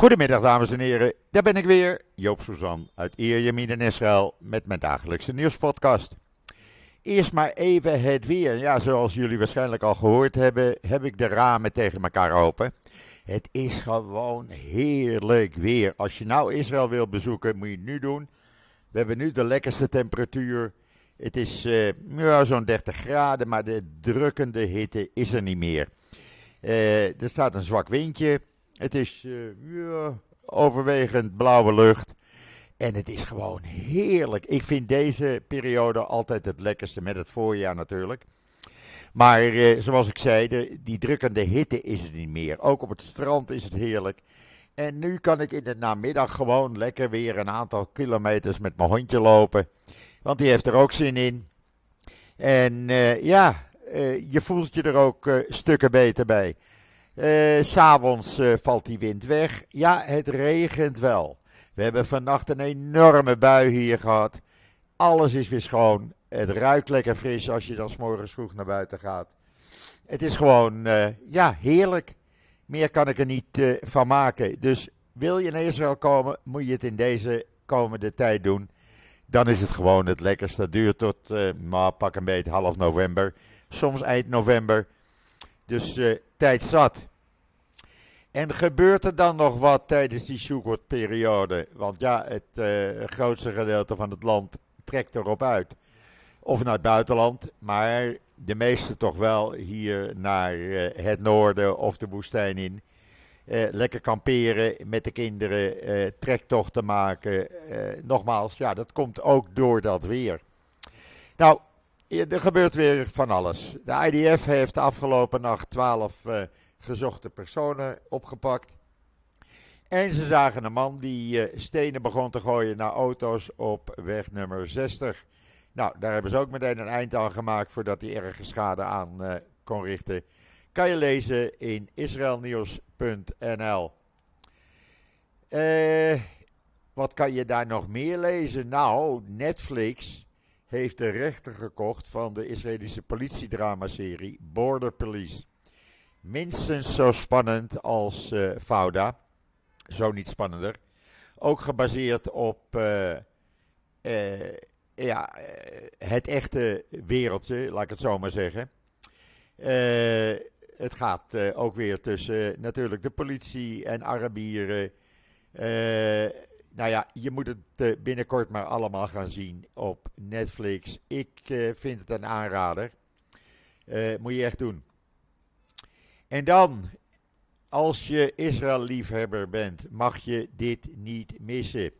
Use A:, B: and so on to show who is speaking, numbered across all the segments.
A: Goedemiddag dames en heren, daar ben ik weer, Joop Suzan uit Ierjemien en Israël met mijn dagelijkse nieuwspodcast. Eerst maar even het weer. Ja, zoals jullie waarschijnlijk al gehoord hebben, heb ik de ramen tegen elkaar open. Het is gewoon heerlijk weer. Als je nou Israël wil bezoeken, moet je het nu doen. We hebben nu de lekkerste temperatuur. Het is uh, ja, zo'n 30 graden, maar de drukkende hitte is er niet meer. Uh, er staat een zwak windje. Het is ja, overwegend blauwe lucht. En het is gewoon heerlijk. Ik vind deze periode altijd het lekkerste, met het voorjaar natuurlijk. Maar eh, zoals ik zei, de, die drukkende hitte is het niet meer. Ook op het strand is het heerlijk. En nu kan ik in de namiddag gewoon lekker weer een aantal kilometers met mijn hondje lopen. Want die heeft er ook zin in. En uh, ja, je voelt je er ook stukken beter bij. S'avonds valt die wind weg. Ja, het regent wel. We hebben vannacht een enorme bui hier gehad. Alles is weer schoon. Het ruikt lekker fris als je dan morgens vroeg naar buiten gaat. Het is gewoon, uh, ja, heerlijk. Meer kan ik er niet van maken. Dus wil je naar Israël komen, moet je het in deze komende tijd doen. Dan is het gewoon het lekkerste. Dat duurt tot, maar pak een beetje half november. Soms eind november. Dus tijd zat. En gebeurt er dan nog wat tijdens die Sukkot-periode? Want ja, het uh, grootste gedeelte van het land trekt erop uit. Of naar het buitenland, maar de meeste toch wel hier naar uh, het noorden of de woestijn in. Uh, lekker kamperen met de kinderen, trektochten maken. nogmaals, ja, dat komt ook door dat weer. Nou, er gebeurt weer van alles. De IDF heeft de afgelopen nacht 12 gezochte personen opgepakt. En ze zagen een man die uh, stenen begon te gooien naar auto's op weg nummer 60. Nou, daar hebben ze ook meteen een eind aan gemaakt voordat hij ergens schade aan uh, kon richten. Kan je lezen in israelnieuws.nl. Uh, wat kan je daar nog meer lezen? Nou, Netflix heeft de rechten gekocht van de Israëlische politiedramaserie Border Police minstens zo spannend als uh, Fauda. Zo niet spannender. Ook gebaseerd op uh, uh, ja, het echte wereldje, laat ik het zo maar zeggen. het gaat ook weer tussen natuurlijk de politie en Arabieren. nou ja, je moet het binnenkort maar allemaal gaan zien op Netflix. Ik vind het een aanrader. moet je echt doen. En dan, als je Israël-liefhebber bent, mag je dit niet missen.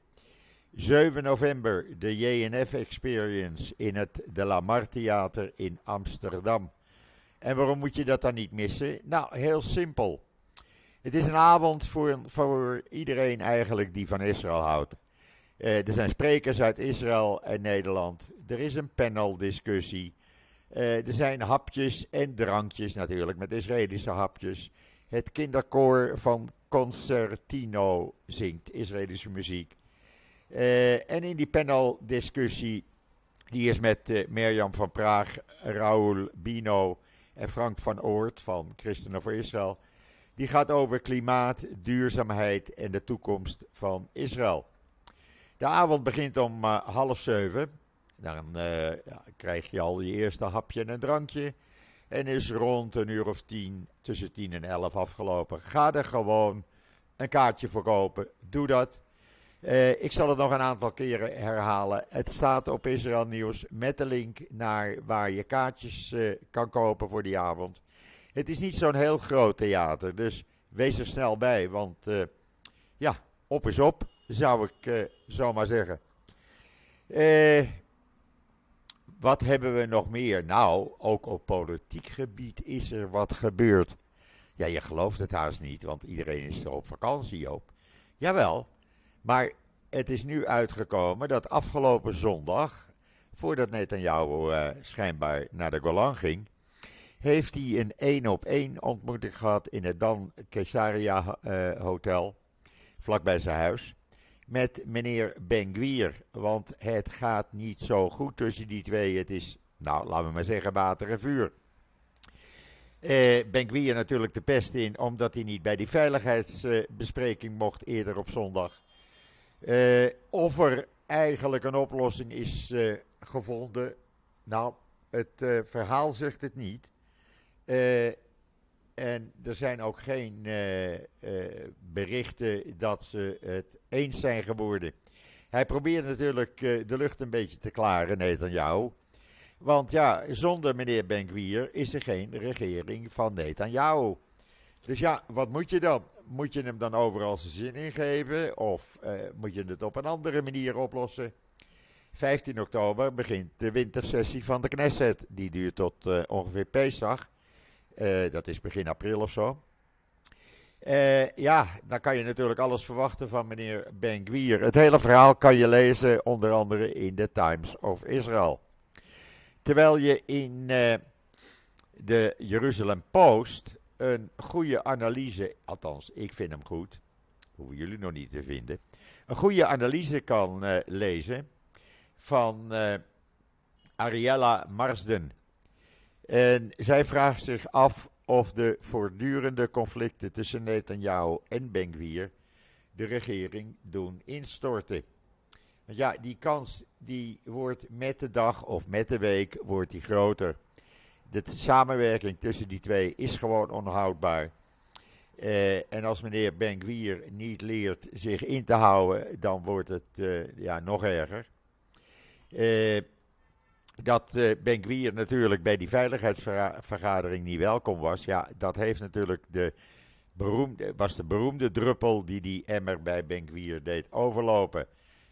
A: 7 november, de JNF Experience in het De La Mar Theater in Amsterdam. En waarom moet je dat dan niet missen? Nou, heel simpel. Het is een avond voor, voor iedereen eigenlijk die van Israël houdt. Uh, er zijn sprekers uit Israël en Nederland. Er is een paneldiscussie. Uh, er zijn hapjes en drankjes natuurlijk, met Israëlische hapjes. Het kinderkoor van Concertino zingt Israëlische muziek. Uh, en in die paneldiscussie, die is met uh, Mirjam van Praag, Raoul Bino en Frank van Oort van Christenen voor Israël. Die gaat over klimaat, duurzaamheid en de toekomst van Israël. De avond begint om half zeven. Dan uh, ja, krijg je al je eerste hapje en drankje. En is rond een uur of tien, tussen tien en elf afgelopen. Ga er gewoon een kaartje voor kopen. Doe dat. Uh, ik zal het nog een aantal keren herhalen. Het staat op Israël Nieuws met de link naar waar je kaartjes uh, kan kopen voor die avond. Het is niet zo'n heel groot theater, dus wees er snel bij. Want ja, op is op, zou ik zomaar zeggen. Eh wat hebben we nog meer? Nou, ook op politiek gebied is er wat gebeurd. Ja, je gelooft het haast niet, want iedereen is er op vakantie, op. Jawel, maar het is nu uitgekomen dat afgelopen zondag, voordat Netanyahu uh, schijnbaar naar de Golan ging, heeft hij een één op één ontmoeting gehad in het Dan Caesarea uh, Hotel, vlakbij zijn huis met meneer Benguier. Want het gaat niet zo goed tussen die twee. Het is, nou, laten we maar zeggen, water en vuur. Uh, Benkwier natuurlijk de pest in, omdat hij niet bij die veiligheidsbespreking mocht eerder op zondag. Uh, of er eigenlijk een oplossing is uh, gevonden. Nou, het verhaal zegt het niet. En er zijn ook geen berichten dat ze het eens zijn geworden. Hij probeert natuurlijk de lucht een beetje te klaren, Netanyahu. Want ja, zonder meneer Benkwier is er geen regering van Netanyahu. Dus ja, wat moet je dan? Moet je hem dan overal zijn zin ingeven? Of moet je het op een andere manier oplossen? 15 oktober begint de wintersessie van de Knesset. Die duurt tot ongeveer Pesach. Uh, dat is begin april of zo. ja, dan kan je natuurlijk alles verwachten van meneer Ben-Gvir. Het hele verhaal kan je lezen onder andere in de Times of Israel. Terwijl je in uh, de Jeruzalem Post een goede analyse, althans ik vind hem goed, hoeven jullie nog niet te vinden, een goede analyse kan lezen van Ariella Marsden. En zij vraagt zich af of de voortdurende conflicten tussen Netanyahu en Benguir de regering doen instorten. Want ja, die kans die wordt met de dag of met de week wordt die groter. De samenwerking tussen die twee is gewoon onhoudbaar. Uh, en als meneer Benkwier niet leert zich in te houden, dan wordt het uh, ja, nog erger. Uh, dat uh, natuurlijk bij die veiligheidsvergadering niet welkom was, ja, dat heeft natuurlijk de beroemde, was de beroemde druppel die die emmer bij Benkwier deed overlopen.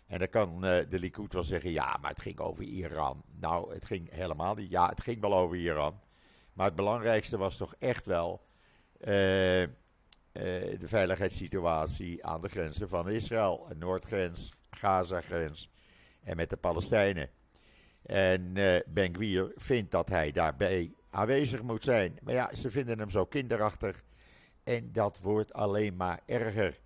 A: En dan kan uh, de Likud wel zeggen, ja, maar het ging over Iran. Nou, het ging helemaal niet. Ja, het ging wel over Iran. Maar het belangrijkste was toch echt wel uh, de veiligheidssituatie aan de grenzen van Israël. Noordgrens, Gaza-grens en met de Palestijnen. En Gwier vindt dat hij daarbij aanwezig moet zijn. Maar ja, ze vinden hem zo kinderachtig. En dat wordt alleen maar erger.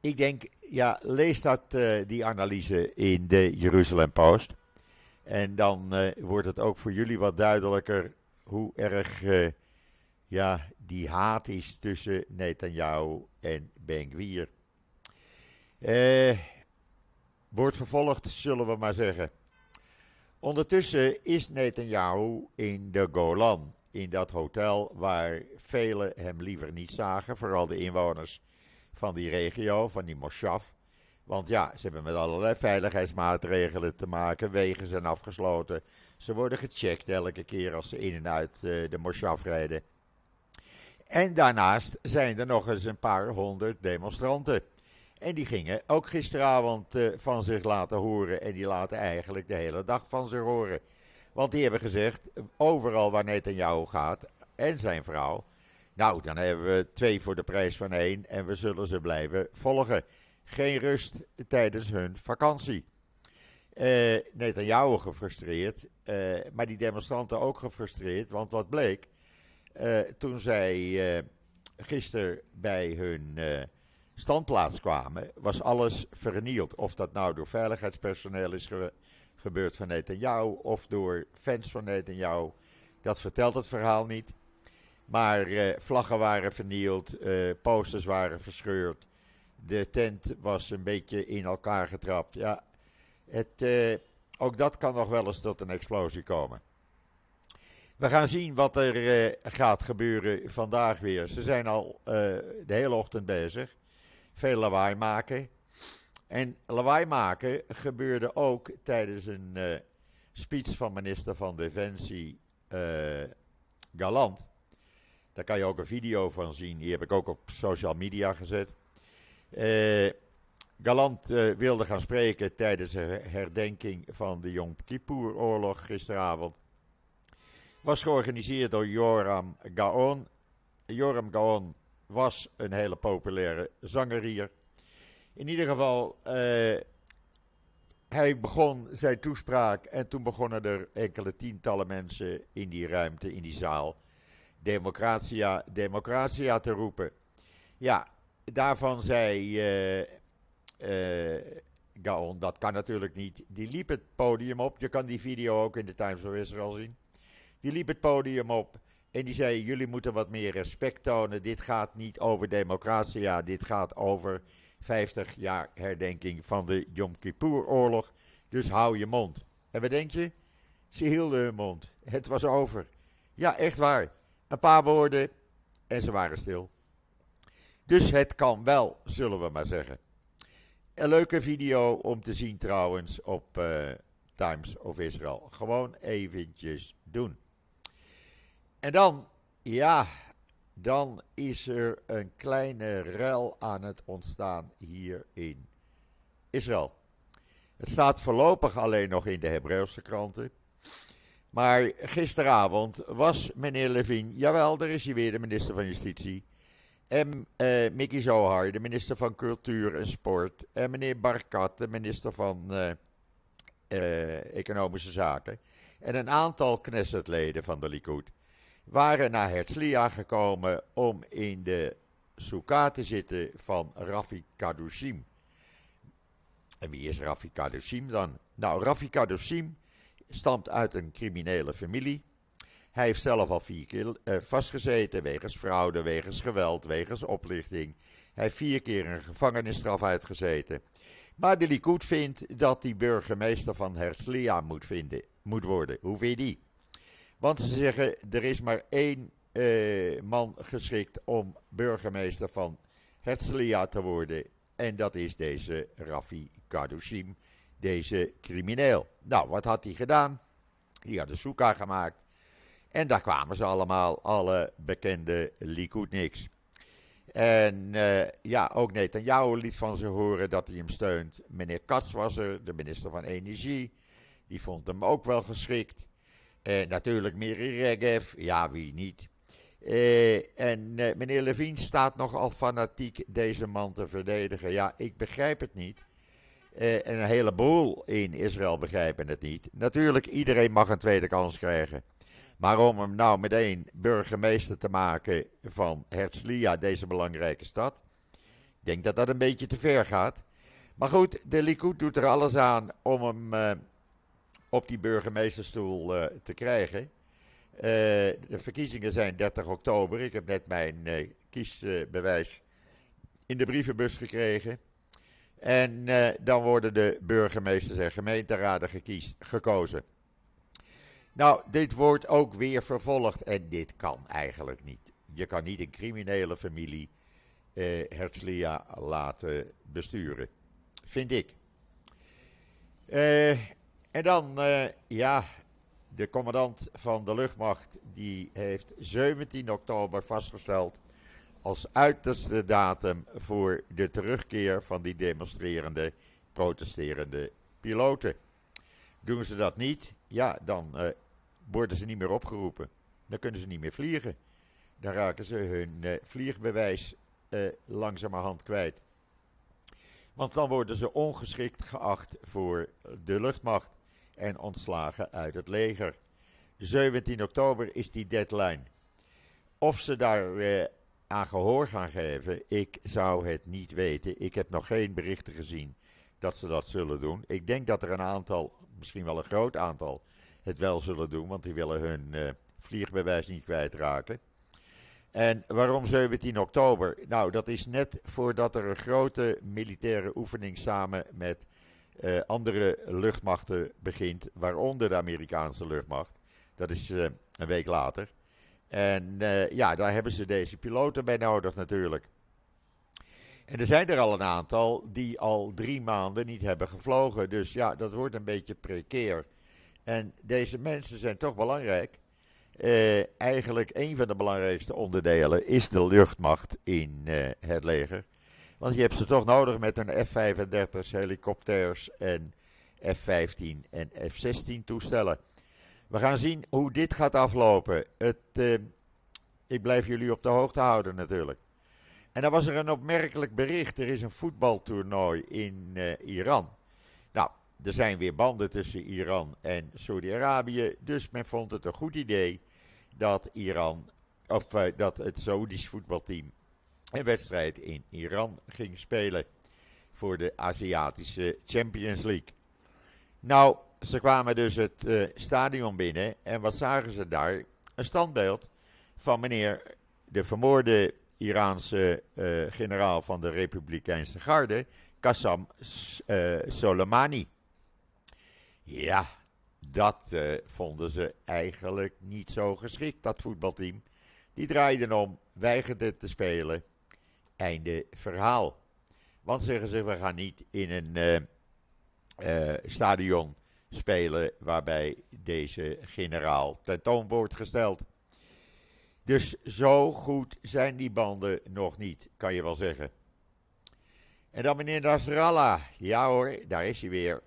A: ik denk, ja, lees dat, uh, die analyse in de Jeruzalem Post. En dan uh, wordt het ook voor jullie wat duidelijker hoe erg uh, ja, die haat is tussen Netanyahu en Ben-Gvir. Wordt vervolgd, zullen we maar zeggen. Ondertussen is Netanyahu in de Golan, in dat hotel waar velen hem liever niet zagen, vooral de inwoners van die regio, van die Moshav. Want ja, ze hebben met allerlei veiligheidsmaatregelen te maken. Wegen zijn afgesloten. Ze worden gecheckt elke keer als ze in en uit uh, de Moshav rijden. En daarnaast zijn er nog eens een paar honderd demonstranten. En die gingen ook gisteravond uh, van zich laten horen. En die laten eigenlijk de hele dag van zich horen. Want die hebben gezegd, overal waar Netanyahu gaat en zijn vrouw, nou, dan hebben we twee voor de prijs van één en we zullen ze blijven volgen. Geen rust tijdens hun vakantie. Uh, Netanyahu gefrustreerd, uh, maar die demonstranten ook gefrustreerd. Want wat bleek, toen zij uh, gisteren bij hun standplaats kwamen, was alles vernield. Of dat nou door veiligheidspersoneel is ge gebeurd van Netanyahu of door fans van Netanyahu, dat vertelt het verhaal niet. Maar uh, vlaggen waren vernield, uh, posters waren verscheurd. De tent was een beetje in elkaar getrapt. Ja, het, uh, ook dat kan nog wel eens tot een explosie komen. We gaan zien wat er gaat gebeuren vandaag weer. Ze zijn al de hele ochtend bezig. Veel lawaai maken. En lawaai maken gebeurde ook tijdens een speech van minister van Defensie Galant. Daar kan je ook een video van zien. Die heb ik ook op social media gezet. Uh, Galant uh, wilde gaan spreken tijdens de herdenking van de Yom Kippur-oorlog gisteravond. Was georganiseerd door Joram Gaon. Joram Gaon was een hele populaire zanger hier. In ieder geval, uh, hij begon zijn toespraak en toen begonnen er enkele tientallen mensen in die ruimte, in die zaal, Democratia, Democratia te roepen. Ja, daarvan zei uh, uh, Gaon, dat kan natuurlijk niet. Die liep het podium op. Je kan die video ook in de Times of Israel zien. Die liep het podium op en die zei: Jullie moeten wat meer respect tonen. Dit gaat niet over democratie, ja, dit gaat over 50 jaar herdenking van de Yom Kippur-oorlog. Dus hou je mond. En wat denk je? Ze hielden hun mond. Het was over. Ja, echt waar. Een paar woorden en ze waren stil. Dus het kan wel, zullen we maar zeggen. Een leuke video om te zien trouwens op uh, Times of Israel. Gewoon eventjes doen. En dan, ja, dan is er een kleine ruil aan het ontstaan hier in Israël. Het staat voorlopig alleen nog in de Hebreeuwse kranten. Maar gisteravond was meneer Levin, jawel, daar is hij weer, de minister van Justitie. En uh, Mickey Zohar, de minister van Cultuur en Sport. En meneer Barkat, de minister van uh, uh, Economische Zaken. En een aantal Knessetleden van de Likud waren naar Herzliya gekomen om in de soeka te zitten van Rafi Kadushim. En wie is Rafi Kadushim dan? Nou, Rafi Kadushim stamt uit een criminele familie. Hij heeft zelf al vier keer uh, vastgezeten wegens fraude, wegens geweld, wegens oplichting. Hij heeft vier keer een gevangenisstraf uitgezeten. Maar de Likud vindt dat die burgemeester van Herzliya moet, vinden, moet worden. Hoe vind je die? Want ze zeggen, er is maar één uh, man geschikt om burgemeester van Herzliya te worden. En dat is deze Rafi Kadushim, deze crimineel. Nou, wat had hij gedaan? Hij had een soeka gemaakt. En daar kwamen ze allemaal, alle bekende Likudniks. En uh, ja, ook Netanyahu liet van zich horen dat hij hem steunt. Meneer Katz was er, de minister van Energie. Die vond hem ook wel geschikt. En natuurlijk Miri Regev, ja wie niet. Uh, en uh, meneer Levine staat nogal fanatiek deze man te verdedigen. Ja, ik begrijp het niet. Uh, en een heleboel in Israël begrijpen het niet. Natuurlijk, iedereen mag een tweede kans krijgen. Maar om hem nou meteen burgemeester te maken van Herzliya, deze belangrijke stad. Ik denk dat dat een beetje te ver gaat. Maar goed, de Likud doet er alles aan om hem uh, op die burgemeesterstoel uh, te krijgen. Uh, de verkiezingen zijn 30 oktober. Ik heb net mijn kiesbewijs in de brievenbus gekregen. En dan worden de burgemeesters en gemeenteraden gekozen. Nou, dit wordt ook weer vervolgd en dit kan eigenlijk niet. Je kan niet een criminele familie eh, Herzliya laten besturen, vind ik. Eh, en dan, eh, ja, de commandant van de luchtmacht die heeft 17 oktober vastgesteld als uiterste datum voor de terugkeer van die demonstrerende, protesterende piloten. Doen ze dat niet, ja, dan uh, worden ze niet meer opgeroepen. Dan kunnen ze niet meer vliegen. Dan raken ze hun uh, vliegbewijs langzamerhand kwijt. Want dan worden ze ongeschikt geacht voor de luchtmacht en ontslagen uit het leger. 17 oktober is die deadline. Of ze daar uh, aan gehoor gaan geven, ik zou het niet weten. Ik heb nog geen berichten gezien dat ze dat zullen doen. Ik denk dat er een aantal, misschien wel een groot aantal, het wel zullen doen, want die willen hun uh, vliegbewijs niet kwijtraken. En waarom 17 oktober? Nou, dat is net voordat er een grote militaire oefening samen met uh, andere luchtmachten begint, waaronder de Amerikaanse luchtmacht. Dat is uh, een week later. En ja, daar hebben ze deze piloten bij nodig natuurlijk. En er zijn er al een aantal die al drie maanden niet hebben gevlogen. Dus ja, dat wordt een beetje precair. En deze mensen zijn toch belangrijk. Eigenlijk een van de belangrijkste onderdelen is de luchtmacht in het leger. Want je hebt ze toch nodig met hun F-35's, helikopters en F-15 en F-16 toestellen. We gaan zien hoe dit gaat aflopen. Het, uh, ik blijf jullie op de hoogte houden natuurlijk. En dan was er een opmerkelijk bericht. Er is een voetbaltoernooi in Iran. Nou, er zijn weer banden tussen Iran en Saudi-Arabië. Dus men vond het een goed idee dat Iran, of uh, dat het Saoedisch voetbalteam een wedstrijd in Iran ging spelen voor de Aziatische Champions League. Nou, ze kwamen dus het uh, stadion binnen en wat zagen ze daar? Een standbeeld van meneer de vermoorde Iraanse uh, generaal van de Republikeinse Garde, Qassam uh, Soleimani. Ja, dat vonden ze eigenlijk niet zo geschikt, dat voetbalteam. Die draaiden om, weigerden te spelen. Einde verhaal. Want zeggen ze, we gaan niet in een stadion spelen waarbij deze generaal tentoon wordt gesteld. Dus zo goed zijn die banden nog niet, kan je wel zeggen. En dan meneer Nasrallah. Ja hoor, daar is hij weer.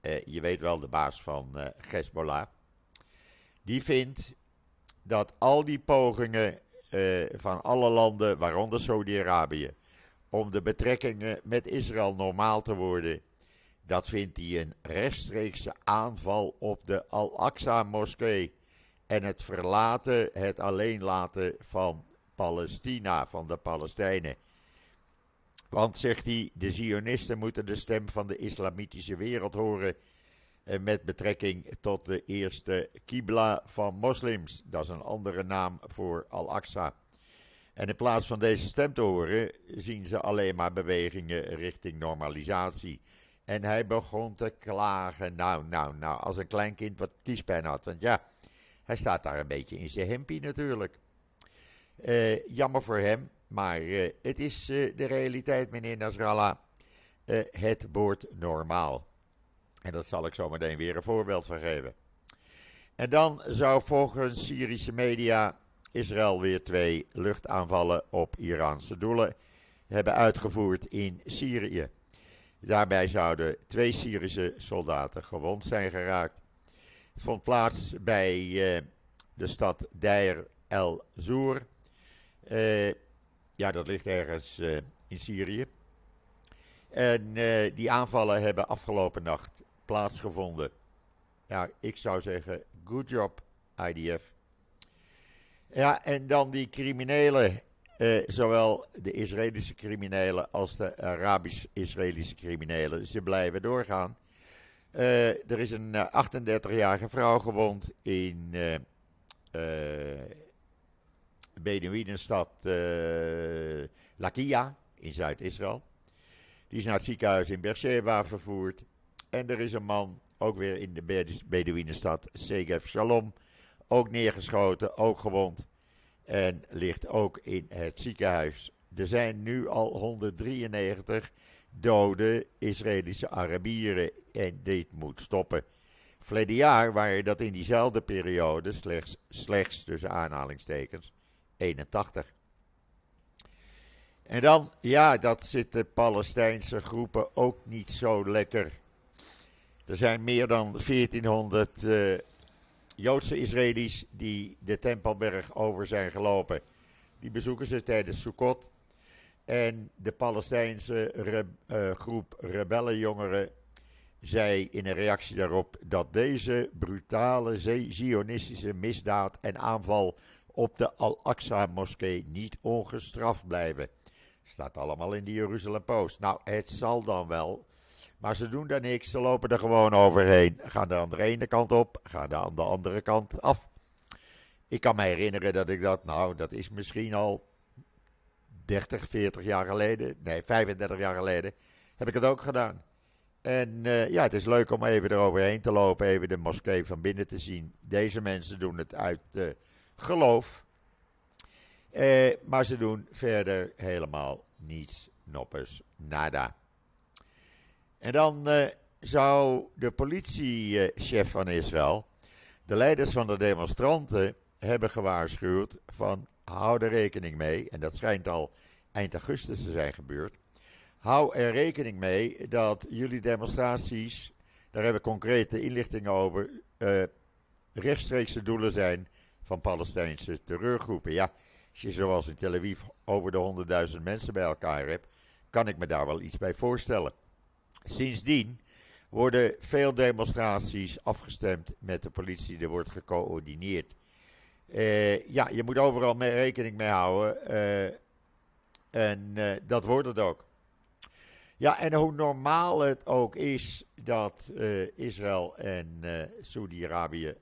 A: Eh, je weet wel, de baas van Hezbollah. Die vindt dat al die pogingen uh, van alle landen, waaronder Saudi-Arabië, om de betrekkingen met Israël normaal te worden, dat vindt hij een rechtstreekse aanval op de Al-Aqsa-moskee en het verlaten, het alleen laten van Palestina, van de Palestijnen. Want, zegt hij, de Zionisten moeten de stem van de islamitische wereld horen eh, met betrekking tot de eerste Kibla van moslims. Dat is een andere naam voor Al-Aqsa. En in plaats van deze stem te horen, zien ze alleen maar bewegingen richting normalisatie. En hij begon te klagen. Nou, nou, nou, als een klein kind wat kiespijn had. Want ja, hij staat daar een beetje in zijn hempie natuurlijk. Uh, jammer voor hem, maar uh, het is de realiteit, meneer Nasrallah. het wordt normaal. En dat zal ik zo meteen weer een voorbeeld van geven. En dan zou volgens Syrische media Israël weer twee luchtaanvallen op Iraanse doelen hebben uitgevoerd in Syrië. Daarbij zouden twee Syrische soldaten gewond zijn geraakt. Het vond plaats bij uh, de stad Deir el-Zoer. Uh, ja, dat ligt ergens uh, in Syrië. En die aanvallen hebben afgelopen nacht plaatsgevonden. Ja, ik zou zeggen, good job, IDF. Ja, en dan die criminelen uh, zowel de Israëlische criminelen als de Arabisch-Israëlische criminelen. Ze blijven doorgaan. Uh, er is een 38-jarige vrouw gewond in uh, Lakia in Zuid-Israël. Die is naar het ziekenhuis in Beersheba vervoerd. En er is een man, ook weer in de Beduïnenstad Segev Shalom, ook neergeschoten, ook gewond en ligt ook in het ziekenhuis. Er zijn nu al 193 dode Israëlische Arabieren en dit moet stoppen. Verleden jaar waren dat in diezelfde periode slechts, slechts tussen aanhalingstekens 81. En dan, ja, dat zit de Palestijnse groepen ook niet zo lekker. Er zijn meer dan 1400 uh, Joodse Israëli's die de Tempelberg over zijn gelopen. Die bezoeken ze tijdens Sukkot. En de Palestijnse uh, groep rebellenjongeren zei in een reactie daarop dat deze brutale zionistische misdaad en aanval op de Al-Aqsa-moskee niet ongestraft blijven. Staat allemaal in de Jeruzalem Post. Nou, het zal dan wel. Maar ze doen daar niks, ze lopen er gewoon overheen. Gaan er aan de ene kant op, gaan er de andere kant af. Ik kan me herinneren dat ik dat, nou, dat is misschien al 30, 40 jaar geleden, nee, 35 jaar geleden, heb ik het ook gedaan. En uh, ja, het is leuk om even eroverheen te lopen, even de moskee van binnen te zien. Deze mensen doen het uit uh, geloof. Uh, maar ze doen verder helemaal niets, noppers, nada. En dan uh, zou de politiechef van Israël de leiders van de demonstranten hebben gewaarschuwd van hou er rekening mee, en dat schijnt al eind augustus te zijn gebeurd, hou er rekening mee dat jullie demonstraties, daar hebben we concrete inlichtingen over, uh, rechtstreekse doelen zijn van Palestijnse terreurgroepen. Ja, als je zoals in Tel Aviv over de 100.000 mensen bij elkaar hebt, kan ik me daar wel iets bij voorstellen. Sindsdien worden veel demonstraties afgestemd met de politie. Er wordt gecoördineerd. Uh, ja, je moet overal mee rekening mee houden. Uh, en uh, dat wordt het ook. Ja, en hoe normaal het ook is dat Israël en Saudi-Arabië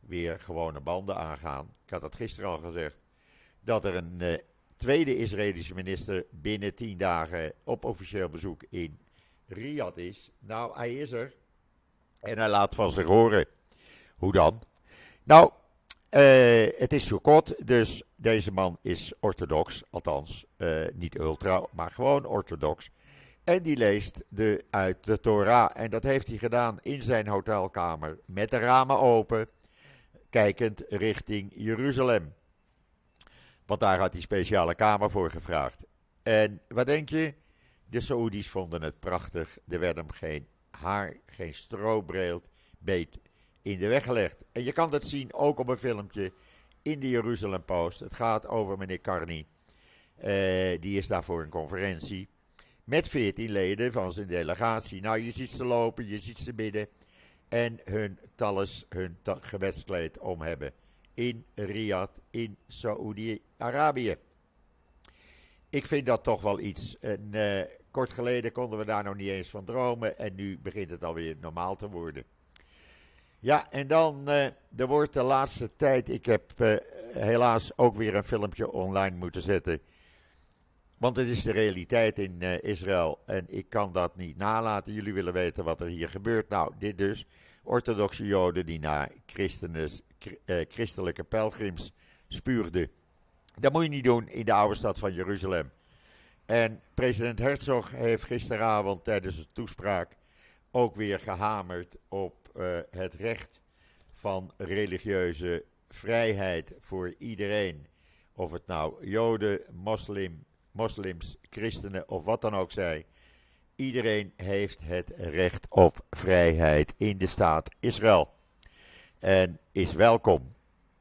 A: weer gewone banden aangaan. Ik had dat gisteren al gezegd. Dat er een tweede Israëlische minister binnen tien dagen op officieel bezoek in Riyadh is. Nou, hij is er. En hij laat van zich horen. Hoe dan? Nou, uh, het is Sukkot, dus deze man is orthodox. Althans, uh, niet ultra, maar gewoon orthodox. En die leest de, uit de Torah. En dat heeft hij gedaan in zijn hotelkamer. Met de ramen open. Kijkend richting Jeruzalem. Want daar had hij speciale kamer voor gevraagd. En wat denk je? De Saoedi's vonden het prachtig. Er werd hem geen haar, geen strobreed beet in de weg gelegd. En je kan dat zien ook op een filmpje in de Jeruzalem Post. Het gaat over meneer Carney. Uh, die is daar voor een conferentie. Met 14 leden van zijn delegatie. Nou, je ziet ze lopen, je ziet ze bidden. En hun talles, hun ta gewedskleed om hebben. In Riyadh, in Saoedi-Arabië. Ik vind dat toch wel iets. En, uh, kort geleden konden we daar nog niet eens van dromen. En nu begint het alweer normaal te worden. Ja, en dan, uh, er wordt de laatste tijd, ik heb uh, helaas ook weer een filmpje online moeten zetten. Want het is de realiteit in uh, Israël en ik kan dat niet nalaten. Jullie willen weten wat er hier gebeurt. Nou, dit dus. Orthodoxe Joden die naar christelijke pelgrims spuurden. Dat moet je niet doen in de oude stad van Jeruzalem. En president Herzog heeft gisteravond tijdens een toespraak ook weer gehamerd op uh, het recht van religieuze vrijheid voor iedereen. Of het nou Joden, moslim, moslims, christenen of wat dan ook zij. Iedereen heeft het recht op vrijheid in de staat Israël. En is welkom.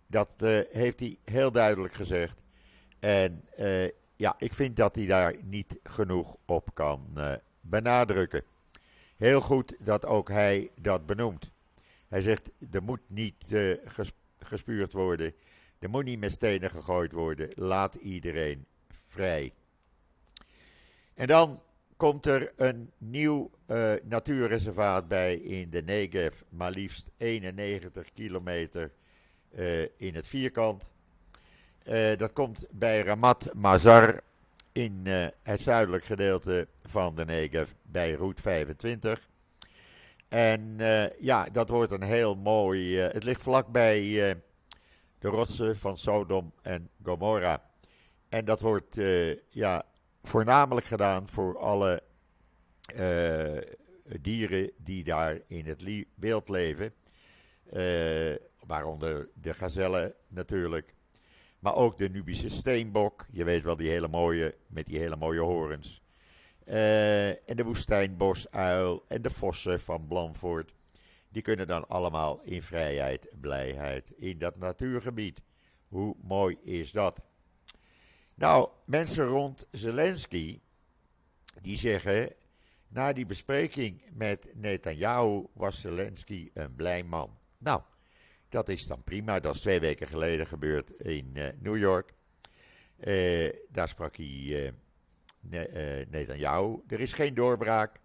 A: Dat uh, heeft hij heel duidelijk gezegd. En uh, ja, ik vind dat hij daar niet genoeg op kan benadrukken. Heel goed dat ook hij dat benoemt. Hij zegt, er moet niet uh, gespuurd worden. Er moet niet met stenen gegooid worden. Laat iedereen vrij. En dan komt er een nieuw uh, natuurreservaat bij in de Negev. Maar liefst 91 kilometer in het vierkant. Dat komt bij Ramat Mazar in uh, het zuidelijk gedeelte van de Negev bij Route 25. En uh, ja, dat wordt een heel mooi. Het ligt vlakbij de rotsen van Sodom en Gomorra. En dat wordt ja, voornamelijk gedaan voor alle dieren die daar in het wild leven. waaronder de gazellen natuurlijk. Maar ook de Nubische steenbok. Je weet wel, die hele mooie, met die hele mooie horens. Uh, en de woestijnbosuil en de vossen van Blanford. Die kunnen dan allemaal in vrijheid, blijheid in dat natuurgebied. Hoe mooi is dat? Nou, mensen rond Zelensky, die zeggen, na die bespreking met Netanyahu was Zelensky een blij man. Nou, dat is dan prima. Dat is twee weken geleden gebeurd in uh, New York. Uh, daar sprak hij uh, ne Netanyahu. Er is geen doorbraak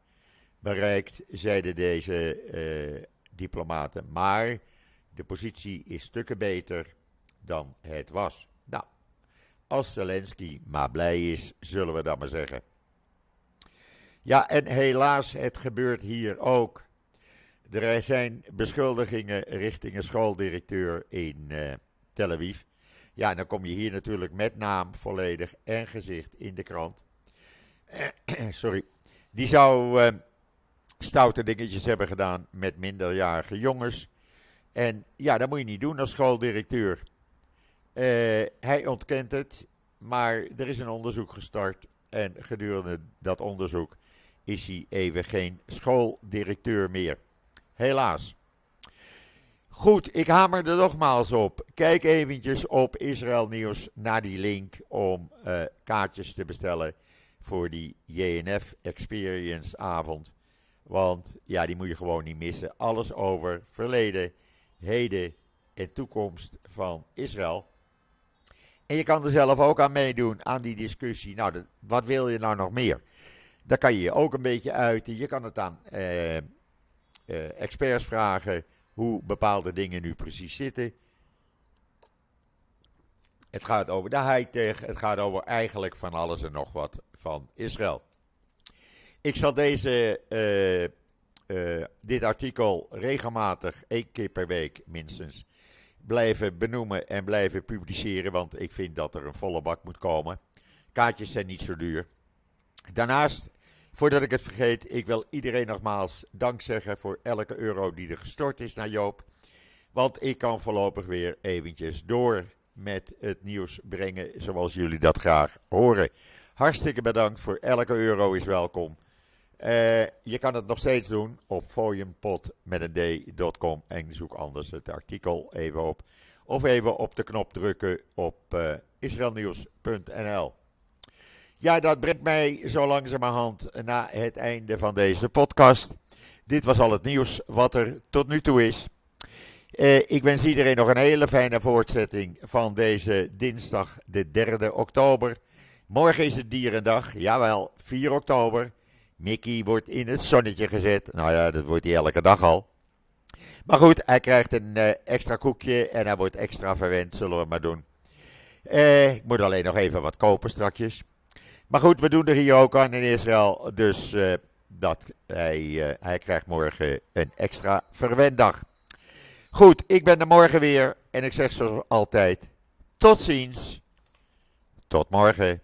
A: bereikt, zeiden deze diplomaten. Maar de positie is stukken beter dan het was. Nou, als Zelensky maar blij is, zullen we dat maar zeggen. Ja, en helaas, het gebeurt hier ook. Er zijn beschuldigingen richting een schooldirecteur in uh, Tel Aviv. Ja, dan kom je hier natuurlijk met naam volledig en gezicht in de krant. sorry. Die zou uh, stoute dingetjes hebben gedaan met minderjarige jongens. En ja, dat moet je niet doen als schooldirecteur. Uh, hij ontkent het, maar er is een onderzoek gestart. En gedurende dat onderzoek is hij even geen schooldirecteur meer. Helaas. Goed, ik hamer er nogmaals op. Kijk eventjes op Israël Nieuws naar die link om uh, kaartjes te bestellen voor die JNF Experience avond. Want ja, die moet je gewoon niet missen. Alles over verleden, heden en toekomst van Israël. En je kan er zelf ook aan meedoen, aan die discussie. Nou, wat wil je nou nog meer? Daar kan je je ook een beetje uiten. Je kan het aan eh, eh, experts vragen hoe bepaalde dingen nu precies zitten. Het gaat over de high-tech, het gaat over eigenlijk van alles en nog wat van Israël. Ik zal deze, uh, dit artikel regelmatig, één keer per week minstens, blijven benoemen en blijven publiceren, want ik vind dat er een volle bak moet komen. Kaartjes zijn niet zo duur. Daarnaast, voordat ik het vergeet, ik wil iedereen nogmaals dank zeggen voor elke euro die er gestort is naar Joop. Want ik kan voorlopig weer eventjes door met het nieuws brengen zoals jullie dat graag horen. Hartstikke bedankt voor elke euro is welkom. Uh, je kan het nog steeds doen op foliumpot met en zoek anders het artikel even op. Of even op de knop drukken op uh, israelnieuws.nl. Ja, dat brengt mij zo langzamerhand naar het einde van deze podcast. Dit was al het nieuws wat er tot nu toe is. Uh, ik wens iedereen nog een hele fijne voortzetting van deze dinsdag, de 3 oktober. Morgen is het Dierendag, jawel, 4 oktober. Mickey wordt in het zonnetje gezet. Nou ja, dat wordt hij elke dag al. Maar goed, hij krijgt een uh, extra koekje en hij wordt extra verwend, zullen we maar doen. Uh, ik moet alleen nog even wat kopen strakjes. Maar goed, we doen er hier ook aan in Israël. Dus uh, dat hij, hij krijgt morgen een extra verwenddag. Goed, ik ben er morgen weer en ik zeg zoals altijd: tot ziens. Tot morgen.